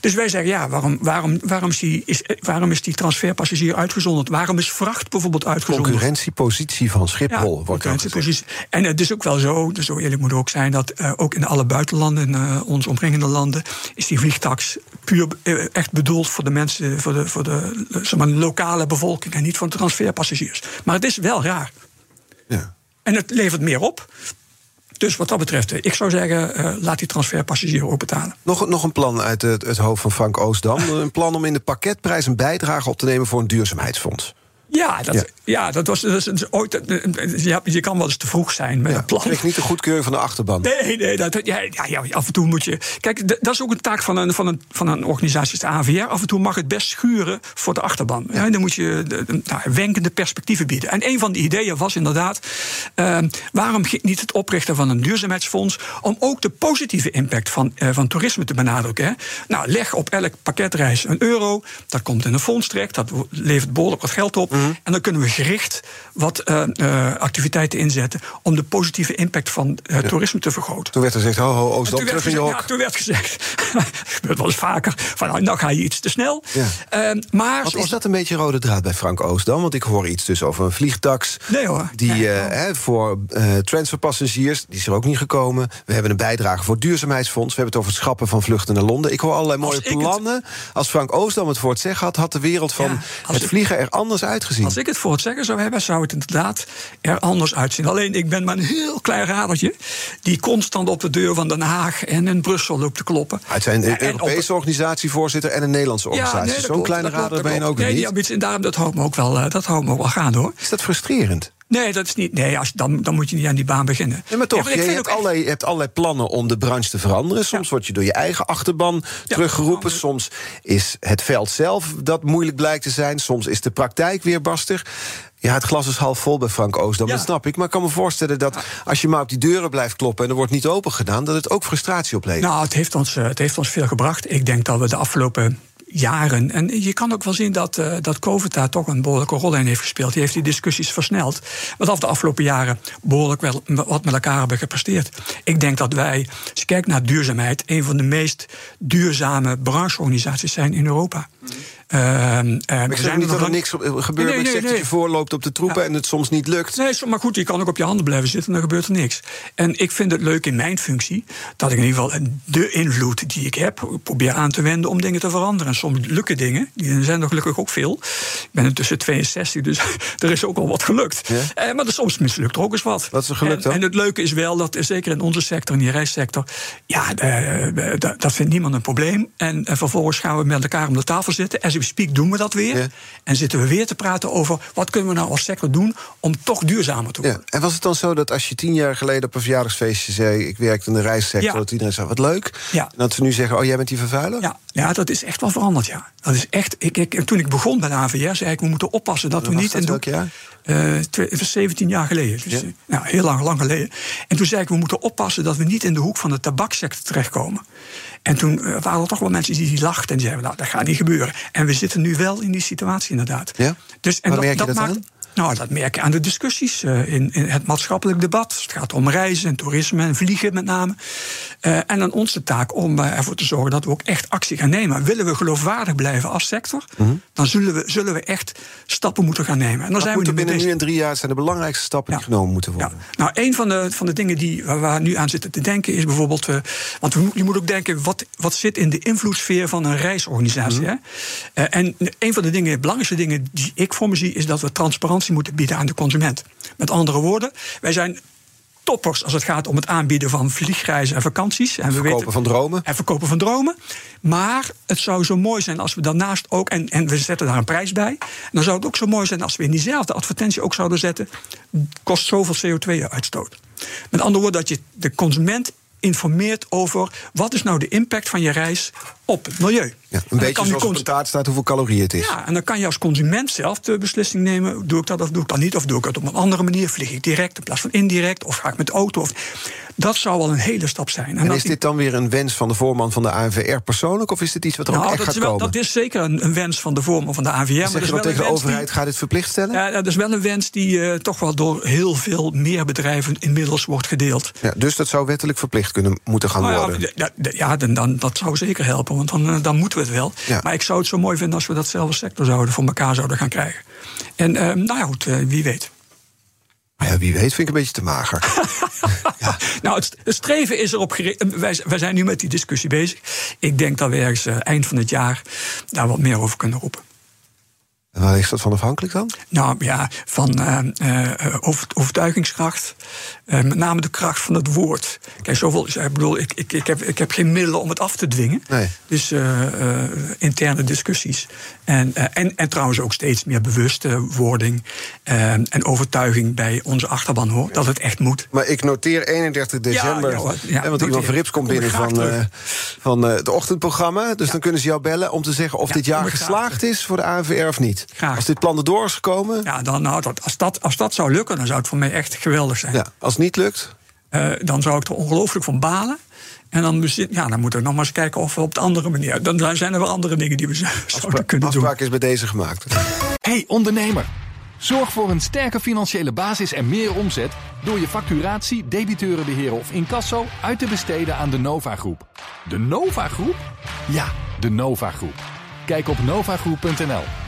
Dus wij zeggen, ja, waarom, waarom, waarom, is, die, is, waarom is die transferpassagier uitgezonderd? Waarom is vracht bijvoorbeeld uitgezonderd? Concurrentiepositie van Schiphol ja, wordt concurrentiepositie. En het is ook wel zo, dus zo eerlijk moet ook zijn, dat uh, ook in alle buitenlanden, in uh, onze omringende landen, is die vliegtax puur echt bedoeld voor de mensen, voor de, voor de zeg maar, lokale bevolking en niet voor de transferpassagiers. Maar het is wel raar. Ja. En het levert meer op. Dus wat dat betreft, ik zou zeggen, uh, laat die transferpassagier ook betalen. Nog, nog een plan uit het, het hoofd van Frank Oostdam. een plan om in de pakketprijs een bijdrage op te nemen voor een duurzaamheidsfonds. Ja, dat, Ja. ja. dat was, dat is ooit. Je kan wel eens te vroeg zijn met Ja, een plan. kreeg niet de goedkeuring van de achterban. Nee, nee, dat, ja, ja, af en toe moet je. Kijk, dat is ook een taak van een, van een, van een organisatie als de AVR. Af en toe mag het best schuren voor de achterban. Ja, dan moet je de, de- nou, wenkende perspectieven bieden. En een van die ideeën was inderdaad. ehm, waarom niet het oprichten van een duurzaamheidsfonds. om ook de positieve impact van, eh, van toerisme te benadrukken? Hè? Nou, leg op elk pakketreis een euro. Dat komt in een fonds terecht. Dat levert behoorlijk wat geld op. En dan kunnen we gericht wat eh, eh, activiteiten inzetten. om de positieve impact van eh, toerisme te vergroten. Toen werd er gezegd, ho, ho, werd terug in je gezegd- hok. Ja, toen werd gezegd, dat gebeurt wel eens vaker, van nou, nou ga je iets te snel. Ja. Ehm, maar Wat is dat een beetje rode draad bij Frank Oostdam? Want ik hoor iets dus over een vliegtax. Nee hoor. Die Nee, hè, voor transferpassagiers, die is er ook niet gekomen. We hebben een bijdrage voor het duurzaamheidsfonds. We hebben het over het schrappen van vluchten naar Londen. Ik hoor allerlei mooie het- plannen. Als Frank Oostdam het voor het zeggen had, had de wereld van Ja, het ik- vliegen er anders uitgezien. Als ik het voor het zeggen zou hebben, zou het inderdaad er anders uitzien. Alleen ik ben maar een heel klein radertje die constant op de deur van Den Haag en in Brussel loopt te kloppen. Het zijn een En- en op- Europese organisatievoorzitter en een Nederlandse organisatie. nee, Zo'n kleine dat klopt, rader dat ben je ook. Nee, niet. die en daarom, dat houdt me ook wel, eh, dat houdt me ook wel gaan hoor. Is dat frustrerend? Nee, dat is niet. Nee, als, dan, dan moet je niet aan die baan beginnen. Ja, maar toch, ik je, hebt allerlei, je hebt allerlei plannen om de branche te veranderen. Soms word je door je eigen achterban teruggeroepen. Soms is het veld zelf dat moeilijk blijkt te zijn. Soms is de praktijk weer barstig. Ja, het glas is half vol bij Frank Oostdam, Ja. dat snap ik. Maar ik kan me voorstellen dat als je maar op die deuren blijft kloppen... en er wordt niet open gedaan, dat het ook frustratie oplevert. Nou, het heeft, ons, eh, het heeft ons veel gebracht. Ik denk dat we de afgelopen jaren. En je kan ook wel zien dat, eh, dat COVID daar toch een behoorlijke rol in heeft gespeeld. Die heeft die discussies versneld. Want af de afgelopen jaren behoorlijk wel wat met elkaar hebben gepresteerd. Ik denk dat wij, als je kijkt naar duurzaamheid, een van de meest duurzame brancheorganisaties zijn in Europa. Eh, we Maar ik zeg niet dat er niks op- gebeurt. Nee, ik zeg dat je voorloopt op de troepen en het soms niet lukt. Nee, maar goed, je kan ook op je handen blijven zitten en dan gebeurt er niks. En ik vind het leuk in mijn functie dat ik in ieder geval de invloed die ik heb, probeer aan te wenden om dingen te veranderen. En soms lukken dingen, die zijn er gelukkig ook veel. Ik ben intussen 62, dus er is ook al wat gelukt. Ja? Eh, maar er soms mislukt er ook eens wat. Wat is er gelukt en, dan? En het leuke is wel dat, eh, zeker in onze sector, in die reissector, ja, eh, eh, dat vindt niemand een probleem. En, eh, vervolgens gaan we met elkaar om de tafel zitten. As we speak doen we dat weer. Ja. En zitten we weer te praten over wat kunnen we nou als sector doen om toch duurzamer te worden. Ja. En was het dan zo dat als je tien jaar geleden op een verjaardagsfeestje zei... ik werk in de reissector, Ja. dat iedereen zei, wat leuk. En dat ze nu zeggen, oh, jij bent die vervuiler? Ja, ja, dat is echt wel veranderd, ja. Dat is echt, ik, ik, toen ik begon bij de AVR, zei ik, we moeten oppassen dat we niet... dat? in de- Welk jaar? Eh, twee- het was 17 jaar geleden. Dus, eh, nou, heel lang, lang geleden. En toen zei ik, we moeten oppassen dat we niet in de hoek van de tabaksector terechtkomen. En toen eh, waren er toch wel mensen die, die lachten en zeiden, nou, dat gaat niet gebeuren. En we zitten nu wel in die situatie, inderdaad. Ja? Dus, en Waar merk je dat maakt, aan? Nou, dat merk je aan de discussies eh, in, in het maatschappelijk debat. Het gaat om reizen en toerisme en vliegen met name. Eh, en aan ons de taak om eh, ervoor te zorgen dat we ook echt actie gaan nemen. Willen we geloofwaardig blijven als sector, dan zullen we, zullen we echt stappen moeten gaan nemen. En dan zijn we binnen nu en drie jaar zijn de belangrijkste stappen die Ja. genomen moeten Ja. worden? Nou, een van de, van de dingen die, waar we nu aan zitten te denken is bijvoorbeeld. want we, je moet ook denken, wat, wat zit in de invloedssfeer van een reisorganisatie? Mhm. hè? En een van de dingen, belangrijkste dingen die ik voor me zie, is dat we transparantie moeten bieden aan de consument. Met andere woorden, wij zijn toppers als het gaat om het aanbieden van vliegreizen en vakanties. En we Verkopen van dromen. En verkopen van dromen. Maar het zou zo mooi zijn als we daarnaast ook, en, en we zetten daar een prijs bij. En dan zou het ook zo mooi zijn als we in diezelfde advertentie ook zouden zetten. kost zoveel CO2-uitstoot. Met andere woorden, dat je de consument informeert over wat is nou de impact van je reis op het milieu. Ja, En een beetje zoals op een taart staat hoeveel calorieën het is. ja, en dan kan je als consument zelf de beslissing nemen: doe ik dat of doe ik dat niet? Of doe ik het op een andere manier? Vlieg ik direct in plaats van indirect? Of ga ik met de auto? Of... Dat zou wel een hele stap zijn. En is dit dan weer een wens van de voorman van de ANVR persoonlijk... of is dit iets wat er ook nou, echt dat, gaat is wel, komen? dat is zeker een, een wens van de vorm van de AVR. maar zeg je tegen de overheid, ga dit verplicht stellen? Ja, dat is wel een wens die eh, toch wel door heel veel meer bedrijven inmiddels wordt gedeeld. Ja, dus dat zou wettelijk verplicht kunnen moeten gaan Nou ja, worden. d- ja, dan, dan, dat zou zeker helpen, want dan, eh, dan moeten we het wel. Ja. Maar ik zou het zo mooi vinden als we datzelfde sector zouden voor elkaar zouden gaan krijgen. En eh, nou ja, goed, eh, wie weet. Ja, wie weet vind ik een beetje te mager. Nou, het, het streven is erop gericht. Wij, wij zijn nu met die discussie bezig. Ik denk dat we ergens eind van het jaar daar wat meer over kunnen roepen. En waar is dat van afhankelijk dan? Nou ja, van uh, uh, overtuigingskracht. Uh, met name de kracht van het woord. Kijk, zoveel. Ik bedoel, ik, ik, ik, heb, ik heb geen middelen om het af te dwingen. Nee. Dus interne discussies. En, en, en trouwens ook steeds meer bewuste wording en overtuiging bij onze achterban hoor. Dat het echt moet. Maar ik noteer 31 december. Ja, ja, ja, want iemand van Rips komt binnen van, van het ochtendprogramma. Dus dan kunnen ze jou bellen om te zeggen of dit jaar geslaagd is voor de ANVR of niet. Graag. Als dit plan erdoor is gekomen? Ja, dan, nou, als, dat, als dat zou lukken, dan zou het voor mij echt geweldig zijn. Ja, als het niet lukt? Uh, dan zou ik er ongelooflijk van balen. En dan, ja, dan moeten we nog maar eens kijken of we op de andere manier. Dan zijn er wel andere dingen die we zouden Afspra kunnen doen. Afspraak is bij deze gemaakt. Hey ondernemer. Zorg voor een sterke financiële basis en meer omzet door je facturatie, debiteurenbeheer of incasso uit te besteden aan de Nova Groep. De Nova Groep? Ja, de Nova Groep. Kijk op novagroep.nl.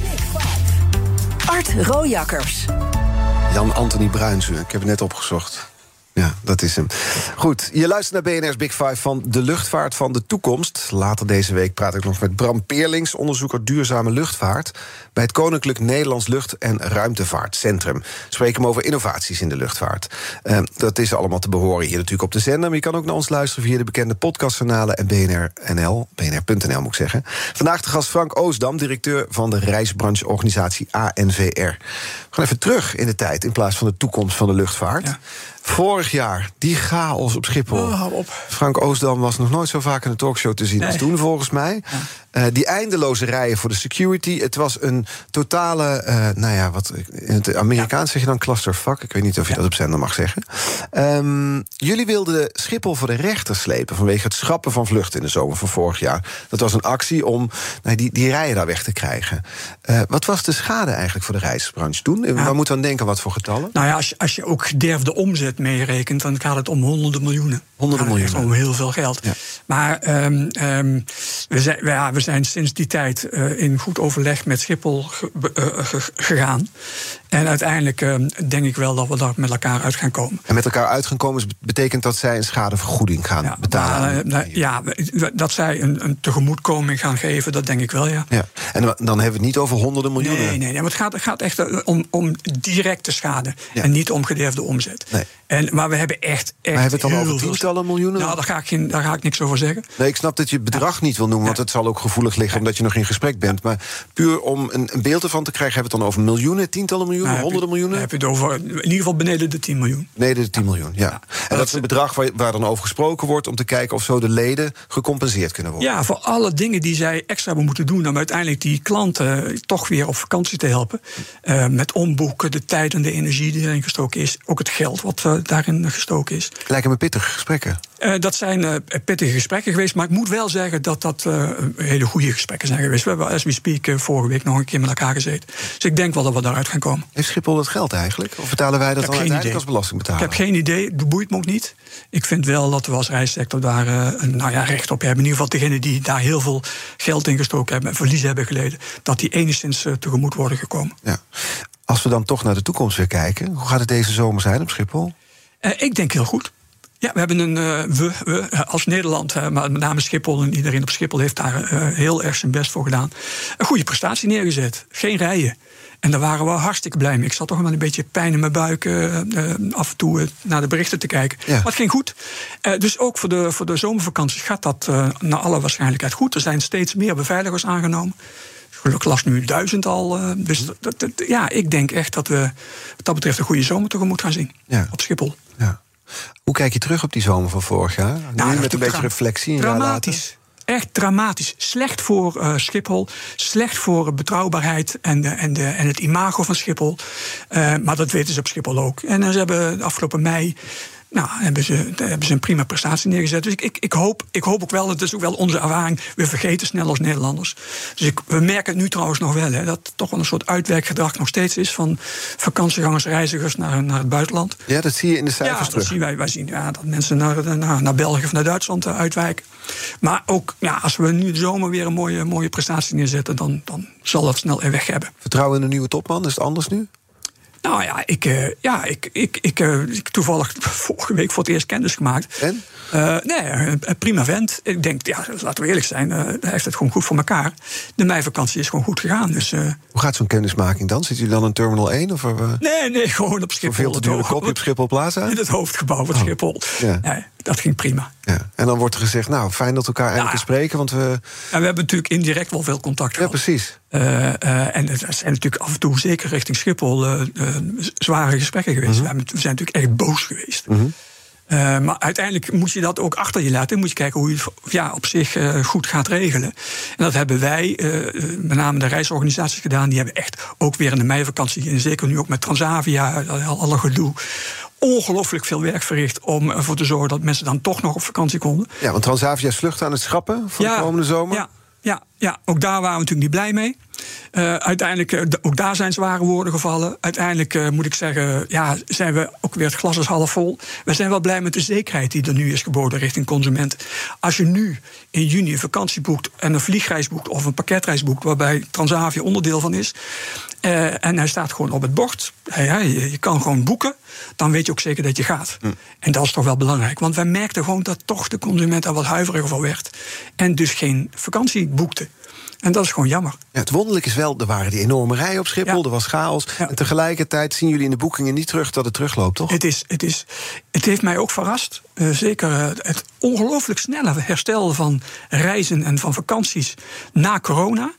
Art Rojakkers. Jan-Anthony Bruinsen, ik heb het net opgezocht. Ja, dat is hem. Goed, je luistert naar BNR's Big Five van de luchtvaart van de toekomst. Later deze week praat ik nog met Bram Peerlings, onderzoeker duurzame luchtvaart... bij het Koninklijk Nederlands Lucht- en Ruimtevaartcentrum. Spreken hem over innovaties in de luchtvaart. Uh, dat is allemaal te behoren hier natuurlijk op de zender... maar je kan ook naar ons luisteren via de bekende podcastkanalen... en BNR.nl, bnr.nl moet ik zeggen. Vandaag de gast Frank Oosdam, directeur van de reisbrancheorganisatie ANVR. We gaan even terug in de tijd in plaats van de toekomst van de luchtvaart... Ja. Vorig jaar, die chaos op Schiphol. Oh, op. Frank Oostdam was nog nooit zo vaak in een talkshow te zien nee. als toen, volgens mij. Ja. Uh, die eindeloze rijen voor de security. Het was een totale, uh, nou ja, wat in het Amerikaans ja. zeg je dan clusterfuck. Ik weet niet of je ja. dat op zender mag zeggen. Um, jullie wilden Schiphol voor de rechter slepen vanwege het schrappen van vluchten in de zomer van vorig jaar. Dat was een actie om nou, die, die rijen daar weg te krijgen. Uh, wat was de schade eigenlijk voor de reisbranche toen? Ja. Waar moeten we aan denken? Wat voor getallen? Nou ja, als je, als je ook gederfde omzet meerekent, dan gaat het om honderden miljoenen. Honderden miljoenen. Om heel veel geld. Maar um, um, we zijn, ja, we zijn sinds die tijd uh, in goed overleg met Schiphol ge, uh, gegaan. En uiteindelijk uh, denk ik wel dat we daar met elkaar uit gaan komen. En met elkaar uit gaan komen betekent dat zij een schadevergoeding gaan ja, betalen? Maar, ja, dat zij een, een, tegemoetkoming gaan geven, dat denk ik wel, ja. ja. En dan hebben we het niet over honderden miljoenen? Nee, nee, nee maar het gaat, gaat echt om, om directe schade. Ja. En niet om gederfde omzet. Nee. En, maar we hebben echt. echt maar hebben we het dan over tientallen miljoenen? Nou, daar ga, ik geen, daar ga ik niks over zeggen. Nee, ik snap dat je het bedrag niet wil noemen, want het zal ook gevoelig liggen omdat je nog in gesprek bent. Maar puur om een, een beeld ervan te krijgen, hebben we het dan over miljoenen, tientallen miljoenen, nou, honderden miljoenen? heb je het over in ieder geval beneden de 10 miljoen. Beneden de 10 miljoen, ja. ja. En dat is een bedrag waar, waar, dan over gesproken wordt om te kijken of zo de leden gecompenseerd kunnen worden. Ja, voor alle dingen die zij extra hebben moeten doen om uiteindelijk die klanten toch weer op vakantie te helpen. Uh, met omboeken, de tijd en de energie die erin gestoken is. Ook het geld wat uh, daarin gestoken is. Lijken me pittige gesprekken. Uh, dat zijn uh, pittige gesprekken geweest. Maar ik moet wel zeggen dat dat uh, hele goede gesprekken zijn geweest. We hebben, as we speak, vorige week nog een keer met elkaar gezeten. Dus ik denk wel dat we daaruit gaan komen. Heeft Schiphol dat geld eigenlijk? Of betalen wij dat dan uiteindelijk idee. als belastingbetaler? Ik heb geen idee. Dat boeit me ook niet. Ik vind wel dat we als reissector daar een, nou ja, recht op hebben. In ieder geval degenen die daar heel veel geld in gestoken hebben... en verlies hebben geleden... dat die enigszins tegemoet worden gekomen. Ja. Als we dan toch naar de toekomst weer kijken... hoe gaat het deze zomer zijn op Schiphol? ik denk heel goed. Ja, we hebben een, uh, we, we, als Nederland, uh, maar met name Schiphol en iedereen op Schiphol heeft daar uh, heel erg zijn best voor gedaan. Een goede prestatie neergezet. Geen rijen. En daar waren we hartstikke blij mee. Ik zat toch wel een beetje pijn in mijn buik af en toe naar de berichten te kijken. Ja. Maar het ging goed. dus ook voor de, voor de zomervakantie gaat dat naar alle waarschijnlijkheid goed. Er zijn steeds meer beveiligers aangenomen. Gelukkig las nu duizend al. dus dat, dat, ja, ik denk echt dat we wat dat betreft een goede zomer tegemoet gaan zien ja. op Schiphol. Ja. Hoe kijk je terug op die zomer van vorig jaar? Nou, met een beetje reflectie. Dramatisch. Echt dramatisch. Slecht voor uh, Schiphol. Slecht voor betrouwbaarheid en, de, en, de, en het imago van Schiphol. Uh, maar dat weten ze op Schiphol ook. En ze hebben afgelopen mei nou, hebben ze, hebben ze een prima prestatie neergezet. Dus ik, ik, ik, hoop, ik hoop ook wel, dat is ook wel onze ervaring, we vergeten snel als Nederlanders. Dus ik, we merken het nu trouwens nog wel, hè, dat het toch wel een soort uitwerkgedrag nog steeds is van vakantiegangers, reizigers naar, naar het buitenland. Ja, dat zie je in de cijfers ja, terug. Dat zien wij, wij zien ja, dat mensen naar, naar, naar België of naar Duitsland uh, uitwijken. Maar ook ja, als we nu de zomer weer een mooie, mooie prestatie neerzetten, dan, dan zal dat snel er weg hebben. Vertrouwen in de nieuwe topman, is het anders nu? Nou ja, ik, uh, ja, ik, ik, ik, uh, ik toevallig vorige week voor het eerst kennis gemaakt. En? Uh, nee, prima vent. Ik denk, ja, laten we eerlijk zijn, hij heeft het gewoon goed voor elkaar. De meivakantie is gewoon goed gegaan. Dus, Hoe gaat zo'n kennismaking dan? Zit u dan in Terminal 1? Of, nee, nee, gewoon op Schiphol. Veel te dure kopje op Schiphol Plaza? In het hoofdgebouw van oh. Schiphol. Ja. Nee, dat ging prima. Ja. En dan wordt er gezegd, nou, fijn dat we elkaar eindelijk spreken, want we... En we hebben natuurlijk indirect wel veel contact gehad. Ja, precies. Uh, uh, en er zijn natuurlijk af en toe, zeker richting Schiphol, uh, zware gesprekken geweest. Mhm. Mm -hmm. We zijn natuurlijk echt boos geweest. Mm -hmm. maar uiteindelijk moet je dat ook achter je laten. Moet je kijken hoe je het ja, op zich goed gaat regelen. En dat hebben wij, met name de reisorganisaties, gedaan. Die hebben echt ook weer in de meivakantie, en zeker nu ook met Transavia, alle gedoe ongelooflijk veel werk verricht om ervoor te zorgen dat mensen dan toch nog op vakantie konden. Ja, want Transavia is vlucht aan het schrappen voor ja, de komende zomer. Ja, ja, ja, ook daar waren we natuurlijk niet blij mee. Uh, uiteindelijk, uh, ook daar zijn zware woorden gevallen. Uiteindelijk uh, moet ik zeggen, ja, zijn we ook weer het glas is half vol. We zijn wel blij met de zekerheid die er nu is geboden richting consument. Als je nu in juni een vakantie boekt en een vliegreis boekt of een pakketreis boekt, waarbij Transavia onderdeel van is. en hij staat gewoon op het bord. Hey, hey, je kan gewoon boeken. Dan weet je ook zeker dat je gaat. Hm. En dat is toch wel belangrijk. Want wij merkten gewoon dat toch de consument daar wat huiveriger voor werd. En dus geen vakantie boekte. En dat is gewoon jammer. Ja, het wonderlijk is wel, er waren die enorme rijen op Schiphol, Ja. er was chaos. Ja. En tegelijkertijd zien jullie in de boekingen niet terug dat het terugloopt, toch? Het, is, het, is, het heeft mij ook verrast. Eh, zeker eh, het ongelooflijk snelle herstel van reizen en van vakanties na corona.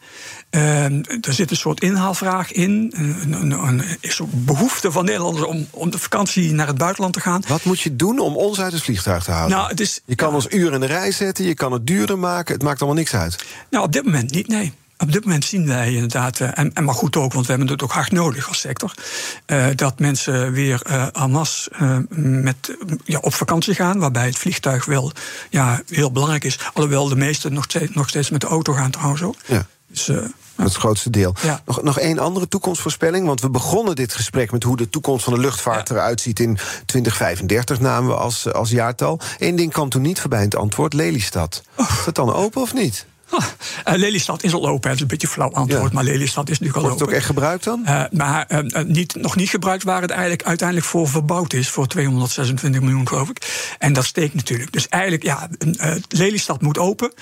Eh, er zit een soort inhaalvraag in. Een, een, een, een soort behoefte van Nederlanders om, om de vakantie naar het buitenland te gaan. Wat moet je doen om ons uit het vliegtuig te houden? Nou, het is, je kan ja. ons uren in de rij zetten, je kan het duurder maken. Het maakt allemaal niks uit. Nou, op dit moment niet, nee. Op dit moment zien wij inderdaad, eh, en, en maar goed ook, want we hebben het ook hard nodig als sector, eh, dat mensen weer eh en masse met, ja, op vakantie gaan, waarbij het vliegtuig wel ja, heel belangrijk is. Alhoewel de meesten nog steeds, nog steeds met de auto gaan trouwens ook. Ja. Dus, eh, Dat is het grootste deel. Ja. Nog, nog één andere toekomstvoorspelling. Want we begonnen dit gesprek met hoe de toekomst van de luchtvaart Ja. eruit ziet in 2035, namen we als, als jaartal. Eén ding kwam toen niet voorbij in het antwoord: Lelystad. Oh. Is dat dan open of niet? Eh, Lelystad is al open, dat is een beetje een flauw antwoord, Ja. maar Lelystad is nu al Wordt het ook open. echt gebruikt dan? Eh, maar eh, niet, nog niet gebruikt waar het eigenlijk uiteindelijk voor verbouwd is. Voor 226 miljoen, geloof ik. En dat steekt natuurlijk. Dus eigenlijk, ja, Lelystad moet open.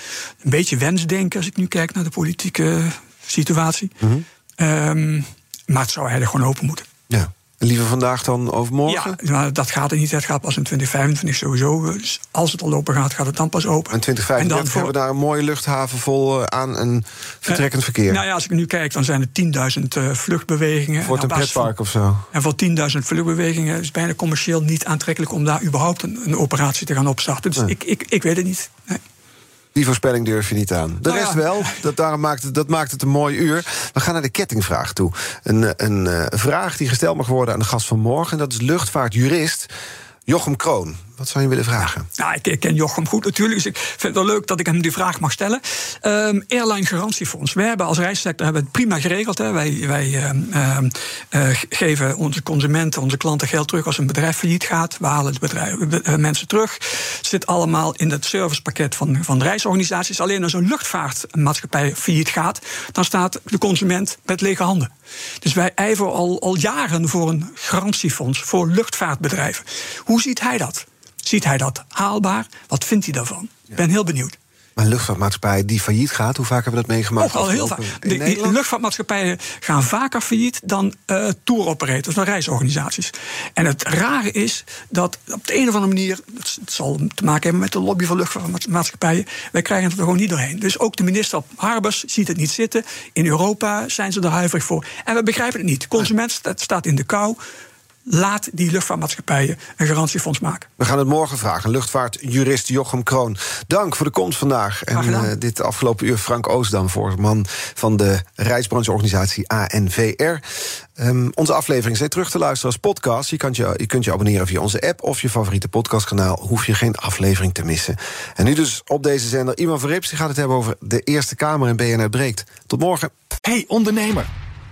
Een beetje wensdenken als ik nu kijk naar de politieke situatie. Mhm. Ehm, maar het zou eigenlijk gewoon open moeten. Ja. En liever vandaag dan overmorgen? Ja, maar dat gaat er niet. Het gaat pas in 2025 sowieso. Dus als het al open gaat, gaat het dan pas open. En 2035 En dan voor- hebben we daar een mooie luchthaven vol eh, aan en vertrekkend verkeer. Nou ja, als ik nu kijk, dan zijn er 10.000 eh, vluchtbewegingen. Wordt En een van- pretpark of zo. En voor 10.000 vluchtbewegingen is het bijna commercieel niet aantrekkelijk om daar überhaupt een, een operatie te gaan opstarten. Dus Nee. ik, ik, ik weet het niet. Nee. Die voorspelling durf je niet aan. De Nou rest ja. wel. Dat, daarom maakt het, dat maakt het een mooi uur. We gaan naar de kettingvraag toe. Een, een eh, vraag die gesteld mag worden aan de gast van morgen. Dat is luchtvaartjurist Jochem Kroon. Wat zou je willen vragen? Nou, ik, ken Jochem goed natuurlijk, dus ik vind het wel leuk dat ik hem die vraag mag stellen. Ehm, airline garantiefonds. Wij hebben als reissector hebben het prima geregeld. Hè. Wij, wij ehm, ehm, eh, ge- geven onze consumenten, onze klanten geld terug als een bedrijf failliet gaat. We halen de bedrijven, be- eh, mensen terug. Het zit allemaal in het servicepakket van, van reisorganisaties. Alleen als een luchtvaartmaatschappij failliet gaat, dan staat de consument met lege handen. Dus wij ijveren al, al jaren voor een garantiefonds voor luchtvaartbedrijven. Hoe ziet hij dat? Ziet hij dat haalbaar? Wat vindt hij daarvan? Ik ben heel benieuwd. Maar een luchtvaartmaatschappij die failliet gaat, hoe vaak hebben we dat meegemaakt? Ook al heel vaak. De, die luchtvaartmaatschappijen gaan vaker failliet dan eh tour operators, dan reisorganisaties. En het rare is dat op de een of andere manier, het het zal te maken hebben met de lobby van luchtvaartmaatschappijen, wij krijgen het er gewoon niet doorheen. Dus ook de minister op Harbers ziet het niet zitten. In Europa zijn ze er huiverig voor. En we begrijpen het niet. De consument sta- staat in de kou. Laat die luchtvaartmaatschappijen een garantiefonds maken. We gaan het morgen vragen. Luchtvaartjurist Jochem Kroon. Dank voor de komst vandaag. En uh, dit afgelopen uur Frank Oosdam, voorman van de reisbrancheorganisatie ANVR. Um, onze aflevering zijn terug te luisteren als podcast. Je, kunt je, je kunt je abonneren via onze app of je favoriete podcastkanaal. Hoef je geen aflevering te missen. En nu dus op deze zender Ivan Verrips. Die gaat het hebben over de Eerste Kamer en BNR Breekt. Tot morgen. Hey ondernemer.